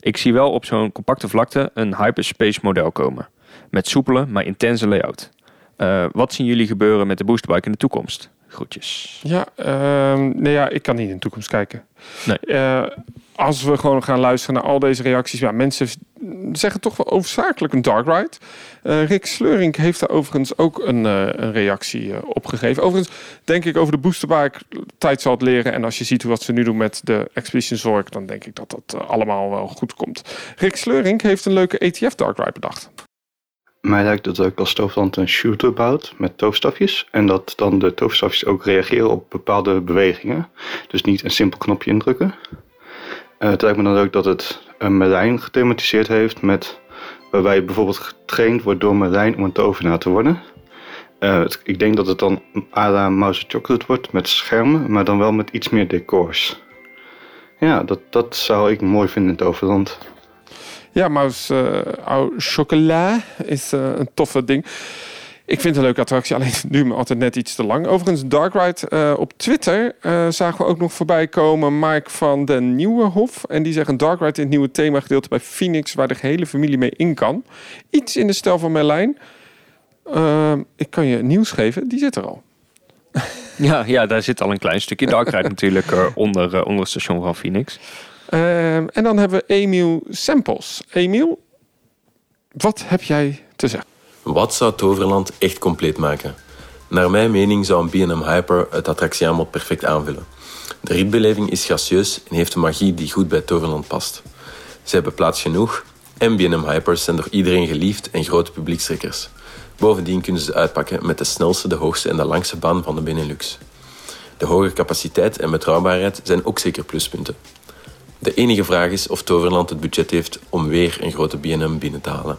Ik zie wel op zo'n compacte vlakte een hyperspace model komen. met soepele, maar intense layout. Eh, wat zien jullie gebeuren met de boosterbike in de toekomst? Groetjes. Ja, ehm, nee, ja, ik kan niet in de toekomst kijken. Nee. Eh, als we gewoon gaan luisteren naar al deze reacties, ja, mensen zeggen toch wel overzakelijk een dark ride. Eh, Rick Sleuring heeft daar overigens ook een, eh, een reactie eh, op gegeven. Overigens denk ik over de boosterbike tijd zal het leren. En als je ziet wat ze nu doen met de Expedition Zorg, dan denk ik dat dat allemaal wel goed komt. Rick Sleuring heeft een leuke ETF dark ride bedacht. Mij lijkt het ook als Toverland een shooter bouwt met toverstafjes. En dat dan de toverstafjes ook reageren op bepaalde bewegingen. Dus niet een simpel knopje indrukken. Uh, het lijkt me dan ook dat het een Merlijn gethematiseerd heeft met waarbij bijvoorbeeld getraind wordt door Merlijn om een tovenaar te worden. Uh, ik denk dat het dan la Mouse Chocolate wordt met schermen, maar dan wel met iets meer decors. Ja, dat, dat zou ik mooi vinden in overland. Ja, Mouse uh, chocolat is uh, een toffe ding. Ik vind het een leuke attractie, alleen nu me altijd net iets te lang. Overigens, Dark Ride uh, op Twitter uh, zagen we ook nog voorbij komen Mike van den Nieuwenhof. En die zegt een Dark Ride in het nieuwe thema gedeelte bij Phoenix, waar de gehele familie mee in kan. Iets in de stijl van Merlijn. Uh, ik kan je nieuws geven, die zit er al. Ja, ja, daar zit al een klein stukje Dark Ride natuurlijk onder, onder het station van Phoenix. Ehm, en dan hebben we Emiel Samples. Emiel, wat heb jij te zeggen? Wat zou Toverland echt compleet maken? Naar mijn mening zou een B&M Hyper het attractieaanbod perfect aanvullen. De rietbeleving is gracieus en heeft een magie die goed bij Toverland past. Ze hebben plaats genoeg en B&M Hypers zijn door iedereen geliefd en grote publiekstrekkers. Bovendien kunnen ze uitpakken met de snelste, de hoogste en de langste baan van de Benelux. De hoge capaciteit en betrouwbaarheid zijn ook zeker pluspunten. De enige vraag is of Toverland het budget heeft om weer een grote B&M binnen te halen.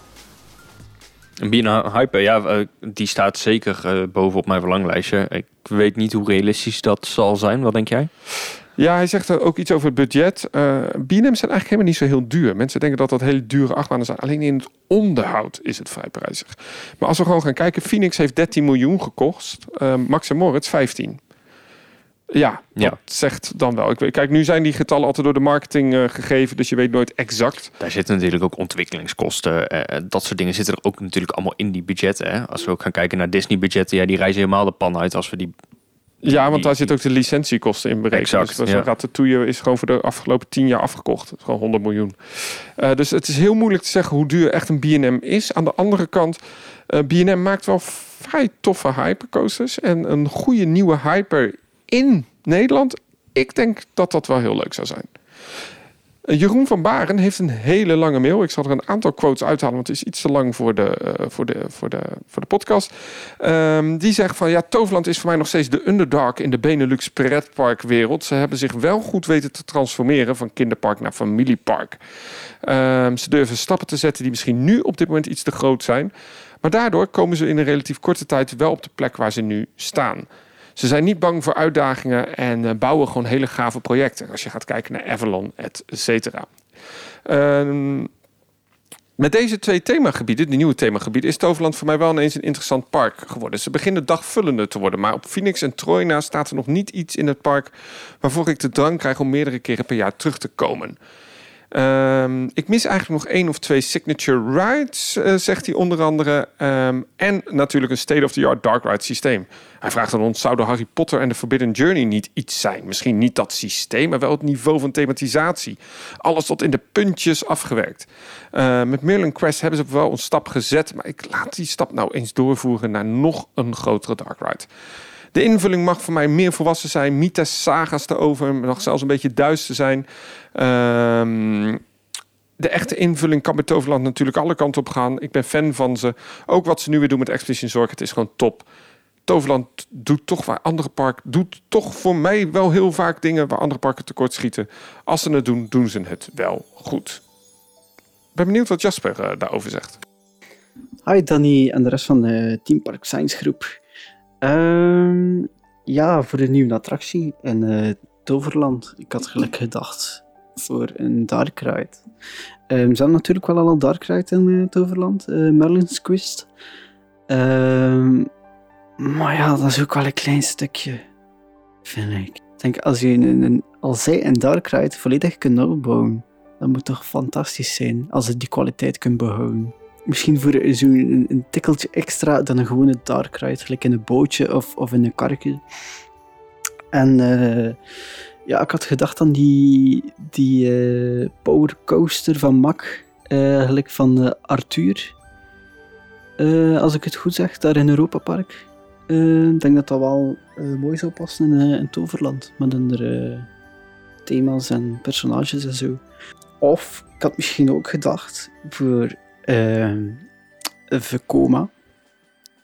Bina Hyper, ja, uh, die staat zeker uh, boven op mijn verlanglijstje. Ik weet niet hoe realistisch dat zal zijn. Wat denk jij? Ja, hij zegt ook iets over het budget. Uh, zijn eigenlijk helemaal niet zo heel duur. Mensen denken dat dat hele dure achtbanen zijn. Alleen in het onderhoud is het vrij prijzig. Maar als we gewoon gaan kijken, Phoenix heeft 13 miljoen gekost. Uh, Max en Moritz 15. Ja, dat ja. zegt dan wel. Ik, kijk, nu zijn die getallen altijd door de marketing uh, gegeven, dus je weet nooit exact. Daar zitten natuurlijk ook ontwikkelingskosten. Uh, dat soort dingen zitten er ook natuurlijk allemaal in die budgetten. Hè? Als we ook gaan kijken naar Disney-budgetten, ja, die reizen helemaal de pan uit als we die. Ja, want daar zit ook de licentiekosten in berekend. Exact, dus ja. Ratatouille is gewoon voor de afgelopen tien jaar afgekocht. Het is gewoon 100 miljoen. Uh, dus het is heel moeilijk te zeggen hoe duur echt een B&M is. Aan de andere kant, B&M maakt wel vrij toffe hypercoasters. En een goede nieuwe hyper in Nederland. Ik denk dat dat wel heel leuk zou zijn. Jeroen van Baren heeft een hele lange mail. Ik zal er een aantal quotes uithalen, want het is iets te lang voor de, uh, voor de, voor de, voor de podcast. Um, die zegt van ja, Toverland is voor mij nog steeds de underdog in de Benelux pretparkwereld. Ze hebben zich wel goed weten te transformeren van kinderpark naar familiepark. Um, ze durven stappen te zetten die misschien nu op dit moment iets te groot zijn. Maar daardoor komen ze in een relatief korte tijd wel op de plek waar ze nu staan. Ze zijn niet bang voor uitdagingen en uh, bouwen gewoon hele gave projecten. Als je gaat kijken naar Avalon, et cetera. Um, met deze twee themagebieden, die nieuwe themagebieden, is Toverland voor mij wel ineens een interessant park geworden. Ze beginnen dagvullender te worden, maar op Phoenix en Troy na staat er nog niet iets in het park waarvoor ik de drang krijg om meerdere keren per jaar terug te komen. Um, ik mis eigenlijk nog één of twee signature rides, uh, zegt hij onder andere. Um, en natuurlijk een state-of-the-art dark ride systeem. Hij vraagt aan ons, zouden Harry Potter en de Forbidden Journey niet iets zijn? Misschien niet dat systeem, maar wel het niveau van thematisatie. Alles tot in de puntjes afgewerkt. Uh, met Merlin Quest hebben ze wel een stap gezet, maar ik laat die stap nou eens doorvoeren naar nog een grotere dark ride. De invulling mag voor mij meer volwassen zijn. Mythes, saga's erover. Mag zelfs een beetje duister zijn. Um, de echte invulling kan bij Toverland natuurlijk alle kanten op gaan. Ik ben fan van ze. Ook wat ze nu weer doen met Expedition Zorg. Het is gewoon top. Toverland doet toch waar andere parken... doet toch voor mij wel heel vaak dingen... waar andere parken tekort schieten. Als ze het doen, doen ze het wel goed. Ik ben benieuwd wat Jasper uh, daarover zegt. Hi Danny en de rest van de Team Park Science groep. Um, ja, voor de nieuwe attractie in uh, Toverland. Ik had gelijk gedacht voor een dark ride. Ze hebben natuurlijk wel al een dark ride in uh, Toverland, uh, Merlin's Quest. Um, maar ja, dat is ook wel een klein stukje, vind ik. Denk, als je een, een, als zij een dark ride volledig kunt opbouwen, dat moet toch fantastisch zijn als het die kwaliteit kunt behouden. Misschien voor zo'n een, een tikkeltje extra dan een gewone dark ride, gelijk in een bootje of, of in een karretje. En eh, ja, ik had gedacht aan die, die eh, power coaster van Mack, eh, gelijk van eh, Arthur. Eh, als ik het goed zeg, daar in Europa Park. Eh, Ik denk dat dat wel eh, mooi zou passen in, eh, in Toverland. Met andere thema's en personages en zo. Of ik had misschien ook gedacht voor uh, Vekoma.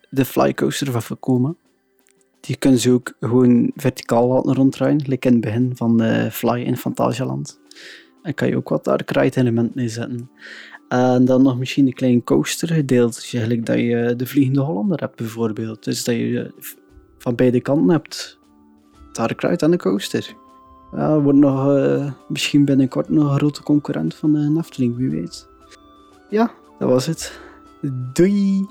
De flycoaster van Vekoma. Die kunnen ze ook gewoon verticaal laten ronddraaien. Like in het begin van eh, Fly in Fantasialand. En kan je ook wat dark ride elementen neerzetten. En dan nog misschien een klein coaster gedeeld. Gelijk dat je de Vliegende Hollander hebt bijvoorbeeld. Dus dat je van beide kanten hebt. Dark ride en de coaster. Ja, wordt nog, eh, misschien binnenkort nog een grote concurrent van de Efteling, wie weet. Ja, dat was het. Doei!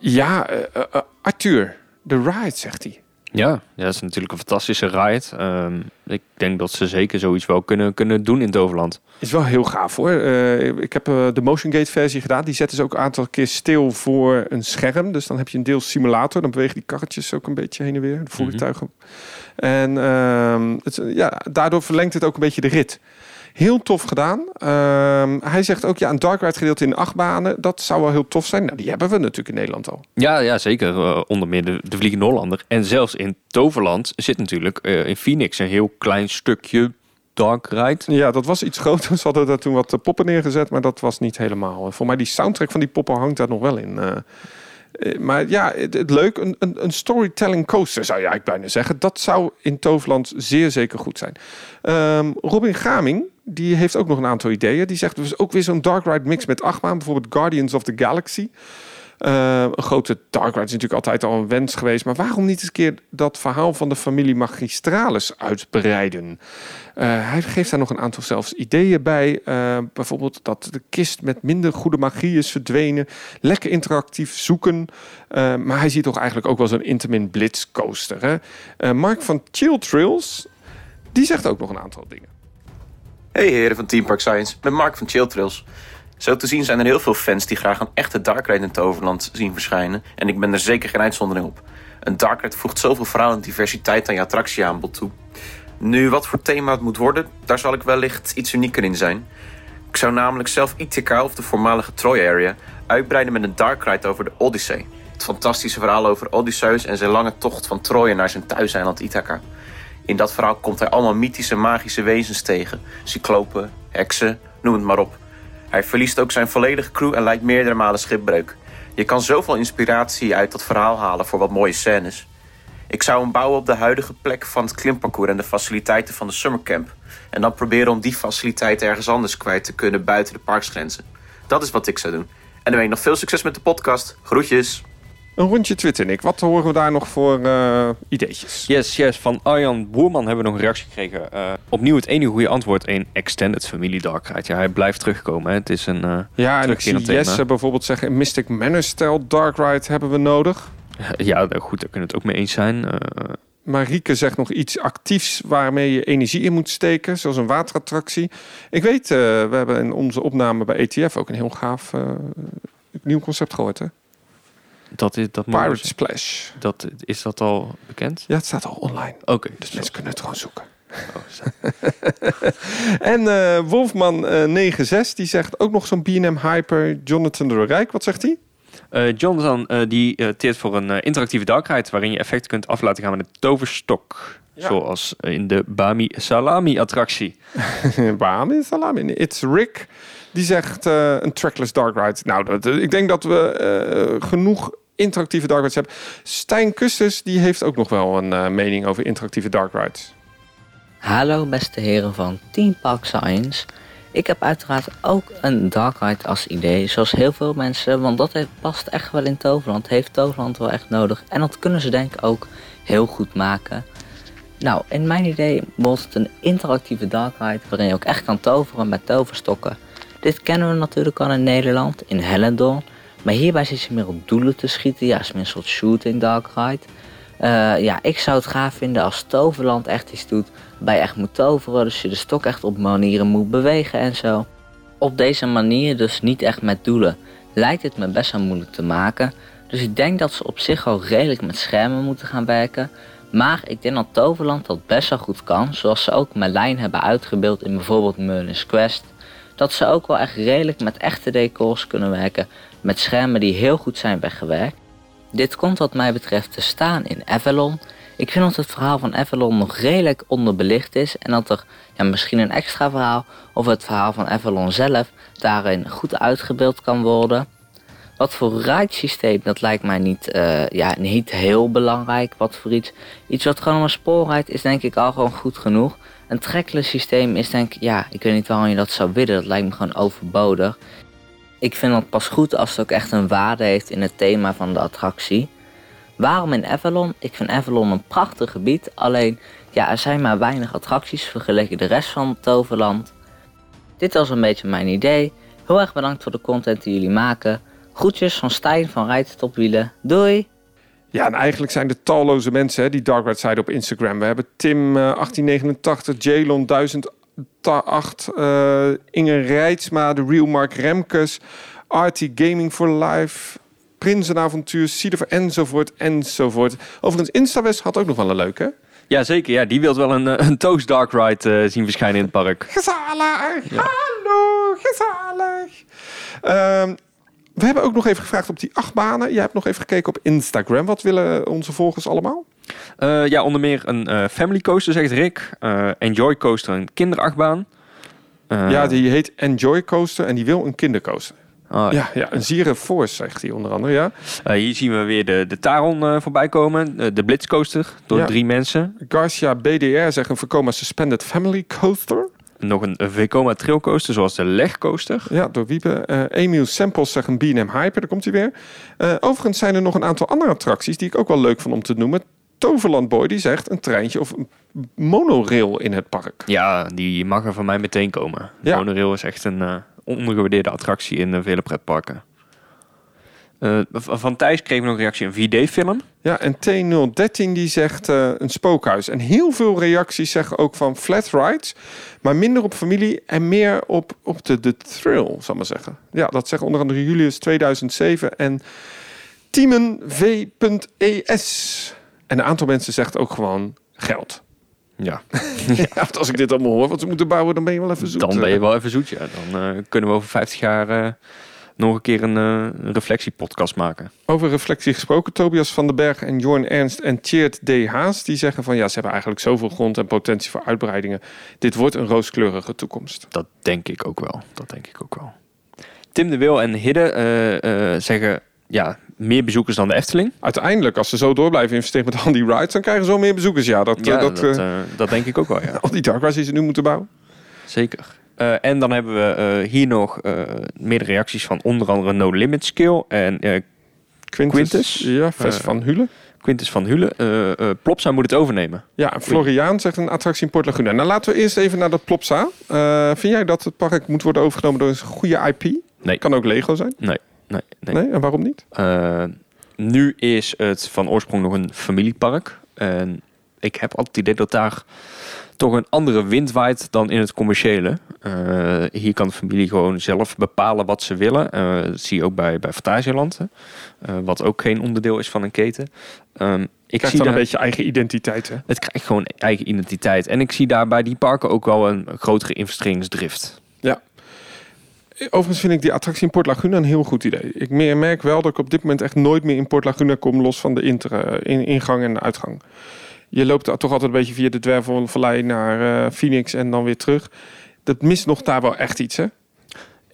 Ja, eh, eh, eh, Arthur, de ride, zegt hij. Ja, ja, dat is natuurlijk een fantastische ride. Ehm, ik denk dat ze zeker zoiets wel kunnen, kunnen doen in Toverland. Is wel heel gaaf hoor. Eh, ik heb eh, de Motion Gate versie gedaan. Die zetten ze ook een aantal keer stil voor een scherm. Dus dan heb je een deel simulator. Dan bewegen die karretjes ook een beetje heen en weer. De voertuigen. En ehm, het, ja, daardoor verlengt het ook een beetje de rit. Heel tof gedaan. Ehm, hij zegt ook, ja, een dark ride gedeelte in acht banen. Dat zou wel heel tof zijn. Nou, die hebben we natuurlijk in Nederland al. Ja, ja zeker. Eh, onder meer de, de Vliegende Hollander. En zelfs in Toverland zit natuurlijk eh, in Phoenix een heel klein stukje dark ride. Ja, dat was iets groter. Ze hadden daar toen wat eh, poppen neergezet, maar dat was niet helemaal. Voor mij die soundtrack van die poppen hangt daar nog wel in. Maar ja, het, het leuk, een, een, een storytelling coaster zou je eigenlijk bijna zeggen. Dat zou in Toverland zeer zeker goed zijn. Ehm, Robin Gaming, die heeft ook nog een aantal ideeën. Die zegt dus ook weer zo'n dark ride mix met achtbaan. Bijvoorbeeld Guardians of the Galaxy. Eh, een grote dark ride is natuurlijk altijd al een wens geweest. Maar waarom niet eens een keer dat verhaal van de familie Magistralis uitbreiden? Eh, hij geeft daar nog een aantal zelfs ideeën bij. Eh, bijvoorbeeld dat de kist met minder goede magie is verdwenen. Lekker interactief zoeken. Maar hij ziet toch eigenlijk ook wel zo'n Intamin Blitz coaster. Hè? Mark van Chill Trails, die zegt ook nog een aantal dingen. Hey heren van Team Park Science, met Mark van Chill Trails. Zo te zien zijn er heel veel fans die graag een echte dark ride in Toverland zien verschijnen. En ik ben er zeker geen uitzondering op. Een dark ride voegt zoveel verhaal en diversiteit aan je attractieaanbod toe. Nu, wat voor thema het moet worden, daar zal ik wellicht iets unieker in zijn. Ik zou namelijk zelf Ithaca of de voormalige Troy Area uitbreiden met een dark ride over de Odyssey. Het fantastische verhaal over Odysseus en zijn lange tocht van Troje naar zijn thuiseiland Ithaca. In dat verhaal komt hij allemaal mythische magische wezens tegen. Cyclopen, heksen, noem het maar op. Hij verliest ook zijn volledige crew en lijkt meerdere malen schipbreuk. Je kan zoveel inspiratie uit dat verhaal halen voor wat mooie scènes. Ik zou hem bouwen op de huidige plek van het klimparcours en de faciliteiten van de summercamp. En dan proberen om die faciliteiten ergens anders kwijt te kunnen buiten de parksgrenzen. Dat is wat ik zou doen. En dan wens ik nog veel succes met de podcast. Groetjes. Een rondje Twitter, Nick. Wat horen we daar nog voor eh, ideetjes? Yes, yes. Van Arjan Boerman hebben we nog een reactie gekregen. Eh, opnieuw het enige goede antwoord in Extended Family Dark Ride. Ja, hij blijft terugkomen. Hè. Het is een uh, Ja, en ik zie Jesse bijvoorbeeld zeggen... een Mystic Manor-stijl dark ride hebben we nodig. Ja, daar- goed, daar kunnen we het ook mee eens zijn. Marieke zegt nog iets actiefs waarmee je energie in moet steken, zoals een waterattractie. Ik weet, we hebben in onze opname bij ETF ook een heel gaaf nieuw concept gehoord. Hè? Dat is, dat Pirate Splash. Dat, is dat al bekend? Ja, het staat al online. Oké. Dus mensen kunnen het gewoon zoeken. en eh, Wolfman eh 96 die zegt ook nog zo'n B&M Hyper. Jonathan de Rijk, wat zegt hij? Eh, Jonathan eh, die uh, teert voor een interactieve dark ride waarin je effecten kunt af laten gaan met een toverstok. Ja. Zoals in de Bami Salami attractie. Bami salami. It's Rick. Die zegt eh, een trackless dark ride. Nou, dat, ik denk dat we eh, genoeg interactieve dark rides hebben. Stijn Kustus die heeft ook nog wel een eh, mening over interactieve dark rides. Hallo beste heren van Team Park Science. Ik heb uiteraard ook een dark ride als idee, zoals heel veel mensen, want dat heeft- past echt wel in Toverland, heeft Toverland wel echt nodig. En dat kunnen ze denk ik ook heel goed maken. Nou, in mijn idee wordt het een interactieve dark ride waarin je ook echt kan toveren met toverstokken. Dit kennen we natuurlijk al in Nederland, in Hellendoorn. Maar hierbij zit je meer op doelen te schieten, ja, is meer een soort shooting dark ride. Eh, ja, ik zou het gaaf vinden als Toverland echt iets doet waarbij je echt moet toveren. Dus je de stok echt op manieren moet bewegen en zo. Op deze manier, dus niet echt met doelen, lijkt het me best wel moeilijk te maken. Dus ik denk dat ze op zich al redelijk met schermen moeten gaan werken. Maar ik denk dat Toverland dat best wel goed kan, zoals ze ook Merlijn hebben uitgebeeld in bijvoorbeeld Merlin's Quest. Dat ze ook wel echt redelijk met echte decors kunnen werken, met schermen die heel goed zijn weggewerkt. Dit komt wat mij betreft te staan in Avalon. Ik vind dat het verhaal van Avalon nog redelijk onderbelicht is en dat er ja, misschien een extra verhaal of het verhaal van Avalon zelf daarin goed uitgebeeld kan worden. Wat voor ride-systeem, dat lijkt mij niet, eh, ja, niet heel belangrijk. Wat voor iets. Iets wat gewoon een spoor rijdt, is denk ik al gewoon goed genoeg. Een trackless systeem is denk ik, ja, ik weet niet waarom je dat zou willen. Dat lijkt me gewoon overbodig. Ik vind dat pas goed als het ook echt een waarde heeft in het thema van de attractie. Waarom in Avalon? Ik vind Avalon een prachtig gebied. Alleen, ja, er zijn maar weinig attracties vergeleken de rest van Toverland. Dit was een beetje mijn idee. Heel erg bedankt voor de content die jullie maken. Groetjes van Stijn van Rijdt tot Wielen. Doei! Ja, en eigenlijk zijn er talloze mensen hè, die Dark Ride zeiden op Instagram. We hebben Tim eh, 1889, Jalon 1008, eh Inge Rijtsma, de Real Mark Remkes, RT Gaming for Life, Prinsenavontuur, Cider enzovoort enzovoort. Overigens, InstaWest had ook nog wel een leuke. Ja, zeker. Ja, die wil wel een, eh, een Toast Dark Ride eh, zien verschijnen in het park. Gezellig, hallo, gezellig. Ehm, we hebben ook nog even gevraagd op die acht banen. Jij hebt nog even gekeken op Instagram. Wat willen onze volgers allemaal? Eh, ja, onder meer een eh, family coaster, zegt Rick. Eh, Enjoy coaster, een kinderachtbaan. Ja, die heet Enjoy Coaster en die wil een kindercoaster. ah, Ja, ja, een Zire Force zegt hij onder andere, ja. Hier zien we weer de, de Taron voorbij komen. De Blitzcoaster door Ja. drie mensen. Garcia BDR zegt een Vekoma Suspended Family Coaster. Nog een Vekoma Trail Coaster, zoals de Leg Coaster. Ja, door Wiebe. Eh Emiel Samples zegt een B&M Hyper, daar komt hij weer. Overigens zijn er nog een aantal andere attracties die ik ook wel leuk vond om te noemen. Toverland Boy die zegt een treintje of een monorail in het park. Ja, die mag er van mij meteen komen. Ja. Monorail is echt een eh, ondergewaardeerde attractie in eh, vele pretparken. Eh, van Thijs kreeg ik nog een reactie, een 4D-film. Ja, en T013 die zegt een spookhuis. En heel veel reacties zeggen ook van flat rides, maar minder op familie en meer op, op de, de thrill, zal maar zeggen. Ja, dat zeggen onder andere Julius 2007 en Tiemen V.es. En een aantal mensen zegt ook gewoon geld. Ja. als ik dit allemaal hoor, wat ze moeten bouwen, dan ben je wel even zoet. Dan ben je wel even zoet, ja. Dan eh, kunnen we over 50 jaar eh, nog een keer een, eh, een reflectiepodcast maken. Over reflectie gesproken, Tobias van den Berg en Jorn Ernst en Tjeerd D. Haas... die zeggen van ja, ze hebben eigenlijk zoveel grond en potentie voor uitbreidingen. Dit wordt een rooskleurige toekomst. Dat denk ik ook wel. Dat denk ik ook wel. Tim de Wil en Hidde eh, eh, zeggen ja, meer bezoekers dan de Efteling. Uiteindelijk, als ze zo door blijven investeren met al die rides... dan krijgen ze wel meer bezoekers. Ja, dat, Ja, eh, dat, dat, eh, eh, dat denk ik ook wel, ja. al die dark rides die ze nu moeten bouwen. Zeker. En dan hebben we hier nog meerdere reacties van onder andere No Limit Skill en Quintus, Quintus. ja, Vest van Hule. Quintus van Hule. Eh, Plopsa moet het overnemen. Ja, Floriaan zegt een attractie in Port Laguna. Nou, laten we eerst even naar dat Plopsa. Vind jij dat het park moet worden overgenomen door een goede IP? Nee. Kan ook Lego zijn? Nee, nee, nee. Nee, en waarom niet? Eh, nu is het van oorsprong nog een familiepark. En ik heb altijd het idee dat daar toch een andere wind waait dan in het commerciële. Eh, hier kan de familie gewoon zelf bepalen wat ze willen. Eh, dat zie je ook bij, bij Fantasieland. Eh, wat ook geen onderdeel is van een keten. Ehm, ik Krijgt zie dan een daar- beetje eigen identiteit, hè? Het krijgt gewoon eigen identiteit. En ik zie daar bij die parken ook wel een grotere investeringsdrift. Ja. Overigens vind ik die attractie in Port Laguna een heel goed idee. Ik merk wel dat ik op dit moment echt nooit meer in Port Laguna kom... los van de inter, in, ingang en uitgang. Je loopt toch altijd een beetje via de Dwervelvallei naar eh, Phoenix en dan weer terug. Dat mist nog daar wel echt iets, hè?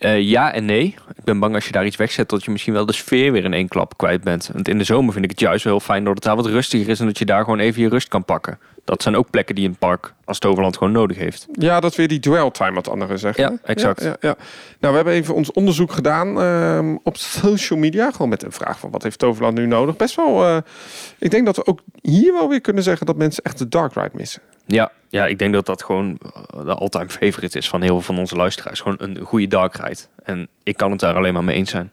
Eh, ja en nee. Ik ben bang als je daar iets wegzet dat je misschien wel de sfeer weer in één klap kwijt bent. Want in de zomer vind ik het juist wel heel fijn dat het daar wat rustiger is en dat je daar gewoon even je rust kan pakken. Dat zijn ook plekken die een park als Toverland gewoon nodig heeft. Ja, dat weer die dwell time wat anderen zeggen. Ja, exact. Ja, ja, ja. Nou, we hebben even ons onderzoek gedaan ehm, op social media. Gewoon met een vraag van wat heeft Toverland nu nodig. Best wel, eh, ik denk dat we ook hier wel weer kunnen zeggen dat mensen echt de dark ride missen. Ja, ja, ik denk dat dat gewoon eh, de all-time favorite is van heel veel van onze luisteraars. Gewoon een goede dark ride. En ik kan het daar alleen maar mee eens zijn.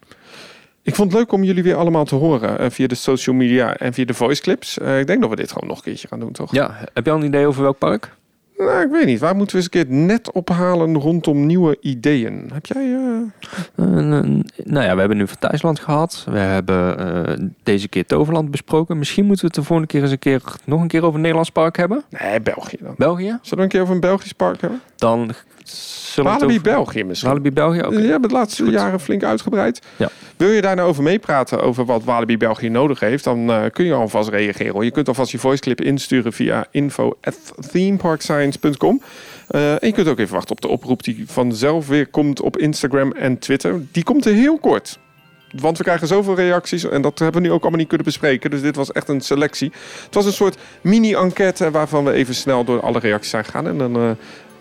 Ik vond het leuk om jullie weer allemaal te horen eh, via de social media en via de voice clips. Eh, ik denk dat we dit gewoon nog een keertje gaan doen, toch? Ja, heb je al een idee over welk park? Nou, ik weet niet. Waar moeten we eens een keer het net ophalen rondom nieuwe ideeën? Heb jij... eh, Eh, nou ja, we hebben nu van Thuisland gehad. We hebben eh, deze keer Toverland besproken. Misschien moeten we het de volgende keer eens een keer nog een keer over een Nederlands park hebben. Nee, België dan. België? Zullen we een keer over een Belgisch park hebben? Dan Walibi België misschien. Walibi België. Je hebt het laatste jaren flink uitgebreid. Ja. Wil je daar nou over meepraten, over wat Walibi België nodig heeft, dan eh, kun je alvast reageren. Hoor. Je kunt alvast je voiceclip insturen via info.themeparkscience.com. Eh, en je kunt ook even wachten op de oproep die vanzelf weer komt op Instagram en Twitter. Die komt er heel kort. Want we krijgen zoveel reacties en dat hebben we nu ook allemaal niet kunnen bespreken. Dus dit was echt een selectie. Het was een soort mini-enquête waarvan we even snel door alle reacties zijn gegaan. En dan eh,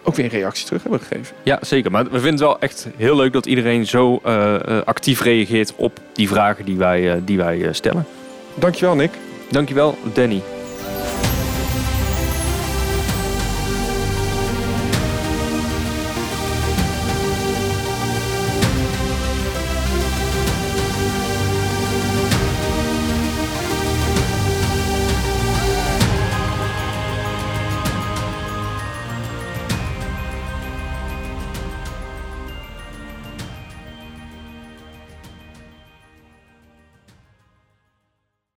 ook weer een reactie terug hebben gegeven. Ja, zeker. Maar we vinden het wel echt heel leuk dat iedereen zo eh, eh, actief reageert op die vragen die wij, eh, die wij stellen. Dankjewel, Nick. Dankjewel, Danny.